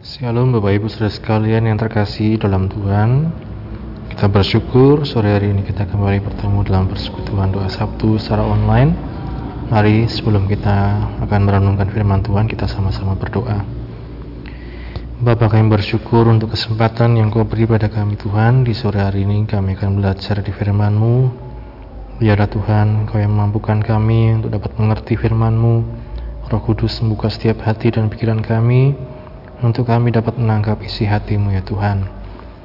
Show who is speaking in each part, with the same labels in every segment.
Speaker 1: Shalom Bapak Ibu Saudara sekalian yang terkasih dalam Tuhan. Kita bersyukur sore hari ini kita kembali bertemu dalam persekutuan doa Sabtu secara online. Mari sebelum kita akan merenungkan firman Tuhan kita sama-sama berdoa. Bapak kami bersyukur untuk kesempatan yang kau beri pada kami Tuhan. Di sore hari ini kami akan belajar di firman-Mu. Biarlah Tuhan kau yang memampukan kami untuk dapat mengerti firman-Mu. Roh Kudus membuka setiap hati dan pikiran kami untuk kami dapat menangkap isi hatimu ya Tuhan.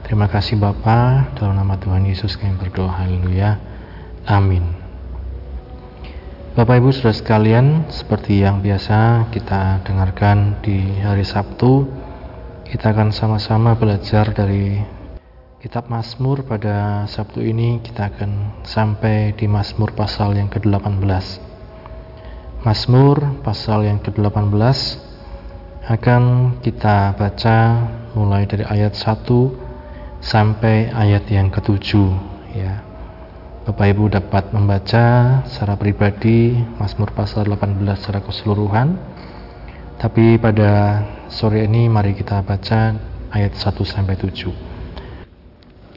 Speaker 1: Terima kasih Bapa, dalam nama Tuhan Yesus kami berdoa. Haleluya. Amin. Bapak Ibu Saudara sekalian, seperti yang biasa kita dengarkan di hari Sabtu, kita akan sama-sama belajar dari kitab Mazmur pada Sabtu ini kita akan sampai di Mazmur pasal yang ke-18. Mazmur pasal yang ke-18 akan kita baca mulai dari ayat 1 sampai ayat yang ke-7 ya. Bapak Ibu dapat membaca secara pribadi Mazmur pasal 18 secara keseluruhan. Tapi pada sore ini mari kita baca ayat 1 sampai 7.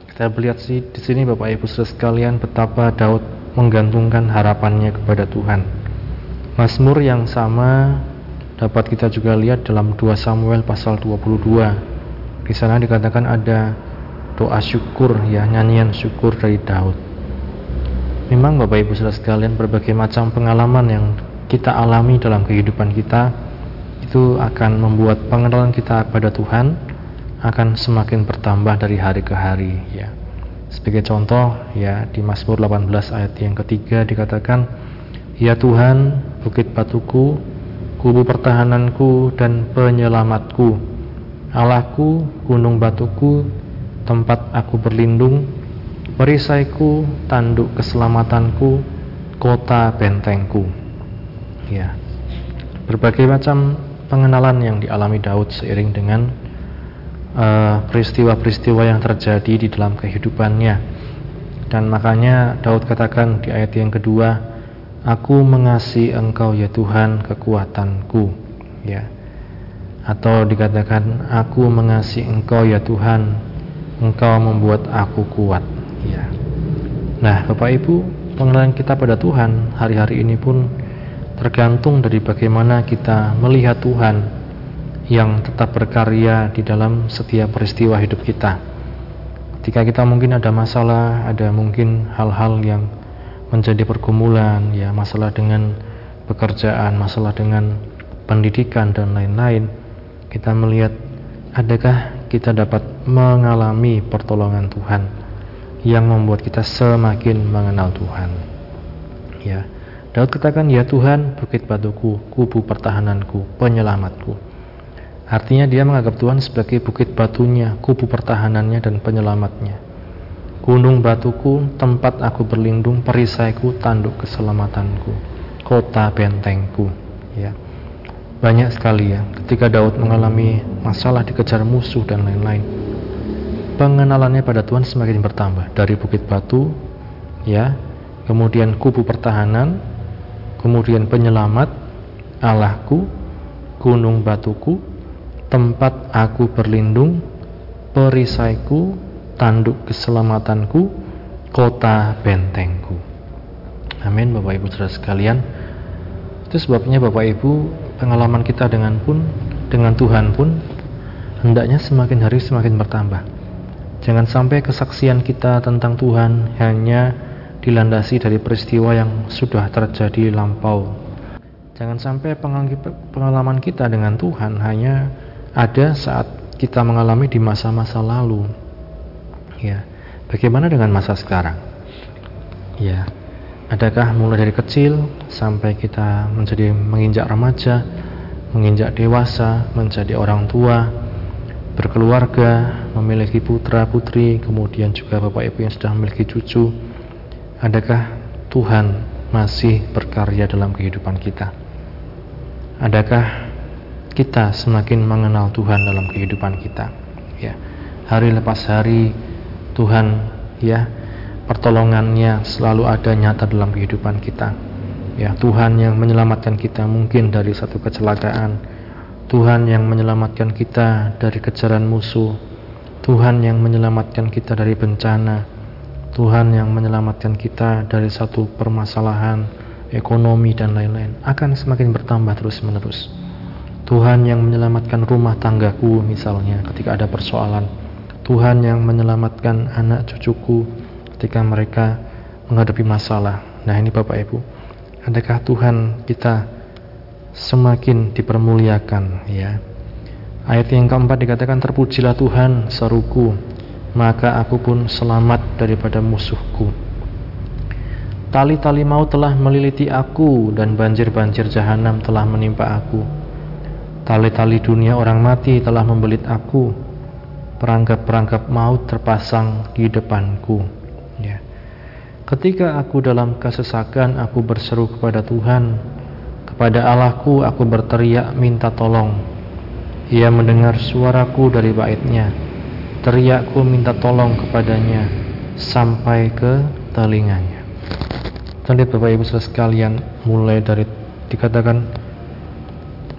Speaker 1: Kita melihat sih di sini Bapak Ibu Saudara sekalian betapa Daud menggantungkan harapannya kepada Tuhan Mazmur yang sama dapat kita juga lihat dalam 2 Samuel pasal 22. Di sana dikatakan ada doa syukur ya, nyanyian syukur dari Daud. Memang Bapak Ibu Saudara sekalian berbagai macam pengalaman yang kita alami dalam kehidupan kita itu akan membuat pengenalan kita pada Tuhan akan semakin bertambah dari hari ke hari ya. Sebagai contoh ya di Mazmur 18 ayat yang ketiga dikatakan Ya Tuhan, bukit batuku, kubu pertahananku dan penyelamatku, Allahku, gunung batuku, tempat aku berlindung, perisaiku, tanduk keselamatanku, kota bentengku. Ya. Berbagai macam pengenalan yang dialami Daud seiring dengan eh, peristiwa-peristiwa uh, yang terjadi di dalam kehidupannya. Dan makanya Daud katakan di ayat yang kedua, Aku mengasihi Engkau ya Tuhan kekuatanku ya. Atau dikatakan aku mengasihi Engkau ya Tuhan Engkau membuat aku kuat ya. Nah Bapak Ibu pengenalan kita pada Tuhan hari-hari ini pun tergantung dari bagaimana kita melihat Tuhan yang tetap berkarya di dalam setiap peristiwa hidup kita. Ketika kita mungkin ada masalah ada mungkin hal-hal yang menjadi pergumulan ya masalah dengan pekerjaan masalah dengan pendidikan dan lain-lain kita melihat adakah kita dapat mengalami pertolongan Tuhan yang membuat kita semakin mengenal Tuhan. Ya Daud katakan ya Tuhan bukit batuku kubu pertahananku penyelamatku. Artinya dia menganggap Tuhan sebagai bukit batunya kubu pertahanannya dan penyelamatnya Gunung batuku, tempat aku berlindung, perisaiku, tanduk keselamatanku, kota bentengku. Ya. Banyak sekali ya, ketika Daud mengalami masalah dikejar musuh dan lain-lain. Pengenalannya pada Tuhan semakin bertambah dari bukit batu, ya, kemudian kubu pertahanan, kemudian penyelamat, Allahku, gunung batuku, tempat aku berlindung, perisaiku, tanduk keselamatanku, kota bentengku. Amin Bapak Ibu Saudara sekalian. Itu sebabnya Bapak Ibu, pengalaman kita dengan pun dengan Tuhan pun hendaknya semakin hari semakin bertambah. Jangan sampai kesaksian kita tentang Tuhan hanya dilandasi dari peristiwa yang sudah terjadi lampau. Jangan sampai pengalaman kita dengan Tuhan hanya ada saat kita mengalami di masa-masa lalu Ya, bagaimana dengan masa sekarang? Ya, adakah mulai dari kecil sampai kita menjadi menginjak remaja, menginjak dewasa, menjadi orang tua, berkeluarga, memiliki putra putri, kemudian juga bapak ibu yang sudah memiliki cucu, adakah Tuhan masih berkarya dalam kehidupan kita? Adakah kita semakin mengenal Tuhan dalam kehidupan kita? Ya, hari lepas hari Tuhan ya. Pertolongannya selalu ada nyata dalam kehidupan kita. Ya Tuhan yang menyelamatkan kita mungkin dari satu kecelakaan. Tuhan yang menyelamatkan kita dari kejaran musuh, Tuhan yang menyelamatkan kita dari bencana, Tuhan yang menyelamatkan kita dari satu permasalahan ekonomi dan lain-lain akan semakin bertambah terus-menerus. Tuhan yang menyelamatkan rumah tanggaku misalnya ketika ada persoalan. Tuhan yang menyelamatkan anak cucuku ketika mereka menghadapi masalah. Nah, ini Bapak Ibu. Adakah Tuhan kita semakin dipermuliakan ya. Ayat yang keempat dikatakan terpujilah Tuhan seruku maka aku pun selamat daripada musuhku. Tali-tali maut telah meliliti aku dan banjir-banjir jahanam telah menimpa aku. Tali-tali dunia orang mati telah membelit aku. Perangkap-perangkap maut terpasang di depanku. Ya. Ketika aku dalam kesesakan, aku berseru kepada Tuhan, pada Allahku aku berteriak minta tolong. Ia mendengar suaraku dari baitnya. Teriakku minta tolong kepadanya sampai ke telinganya. Terlihat Bapak Ibu Saudara sekalian mulai dari dikatakan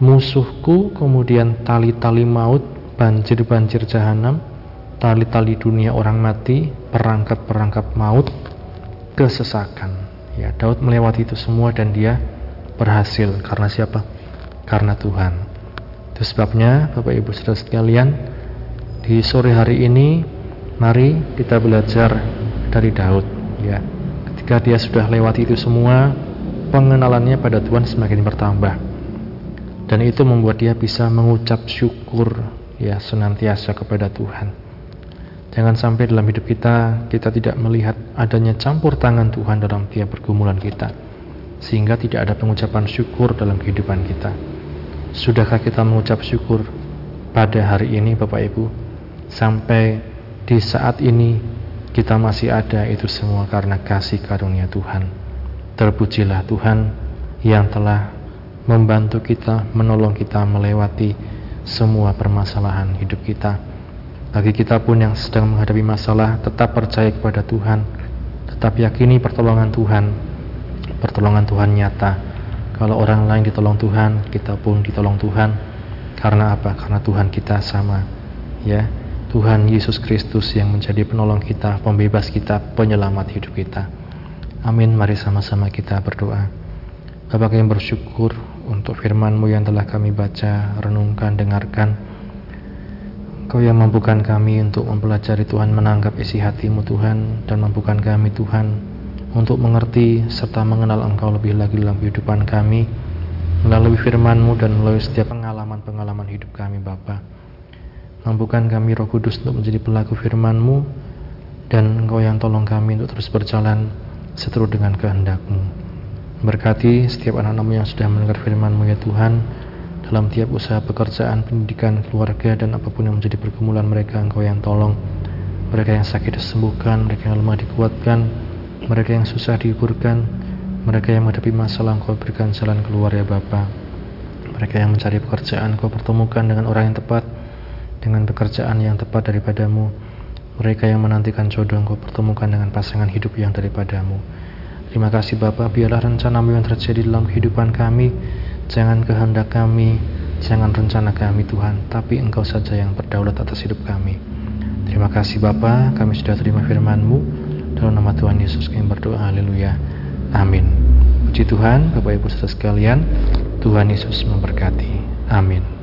Speaker 1: musuhku kemudian tali-tali maut banjir-banjir jahanam tali-tali dunia orang mati perangkap-perangkap maut kesesakan ya Daud melewati itu semua dan dia berhasil karena siapa? Karena Tuhan. Itu sebabnya Bapak Ibu Saudara sekalian, di sore hari ini mari kita belajar dari Daud ya. Ketika dia sudah lewati itu semua, pengenalannya pada Tuhan semakin bertambah. Dan itu membuat dia bisa mengucap syukur ya senantiasa kepada Tuhan. Jangan sampai dalam hidup kita kita tidak melihat adanya campur tangan Tuhan dalam tiap pergumulan kita sehingga tidak ada pengucapan syukur dalam kehidupan kita. Sudahkah kita mengucap syukur pada hari ini Bapak Ibu? Sampai di saat ini kita masih ada itu semua karena kasih karunia Tuhan. Terpujilah Tuhan yang telah membantu kita, menolong kita melewati semua permasalahan hidup kita. Bagi kita pun yang sedang menghadapi masalah, tetap percaya kepada Tuhan, tetap yakini pertolongan Tuhan pertolongan Tuhan nyata. Kalau orang lain ditolong Tuhan, kita pun ditolong Tuhan. Karena apa? Karena Tuhan kita sama. Ya, Tuhan Yesus Kristus yang menjadi penolong kita, pembebas kita, penyelamat hidup kita. Amin. Mari sama-sama kita berdoa. Bapak yang bersyukur untuk firman-Mu yang telah kami baca, renungkan, dengarkan. Kau yang mampukan kami untuk mempelajari Tuhan, menangkap isi hatimu Tuhan, dan mampukan kami Tuhan untuk mengerti serta mengenal Engkau lebih lagi dalam kehidupan kami melalui firman-Mu dan melalui setiap pengalaman-pengalaman hidup kami Bapa. Mampukan kami Roh Kudus untuk menjadi pelaku firman-Mu dan Engkau yang tolong kami untuk terus berjalan seturut dengan kehendak-Mu. Berkati setiap anak-anakmu yang sudah mendengar firman-Mu ya Tuhan dalam tiap usaha pekerjaan, pendidikan, keluarga dan apa pun yang menjadi pergumulan mereka Engkau yang tolong. Mereka yang sakit disembuhkan, mereka yang lemah dikuatkan, mereka yang susah dihiburkan, mereka yang menghadapi masalah Engkau berikan jalan keluar ya Bapa. Mereka yang mencari pekerjaan Engkau pertemukan dengan orang yang tepat, dengan pekerjaan yang tepat daripadamu. Mereka yang menantikan jodoh Engkau pertemukan dengan pasangan hidup yang daripadamu. Terima kasih Bapa, biarlah rencanamu yang terjadi dalam kehidupan kami, jangan kehendak kami, jangan rencana kami Tuhan, tapi Engkau saja yang berdaulat atas hidup kami. Terima kasih Bapa, kami sudah terima firman-Mu. Dalam nama Tuhan Yesus kami berdoa, haleluya. Amin. Puji Tuhan, Bapak Ibu saudara sekalian, Tuhan Yesus memberkati. Amin.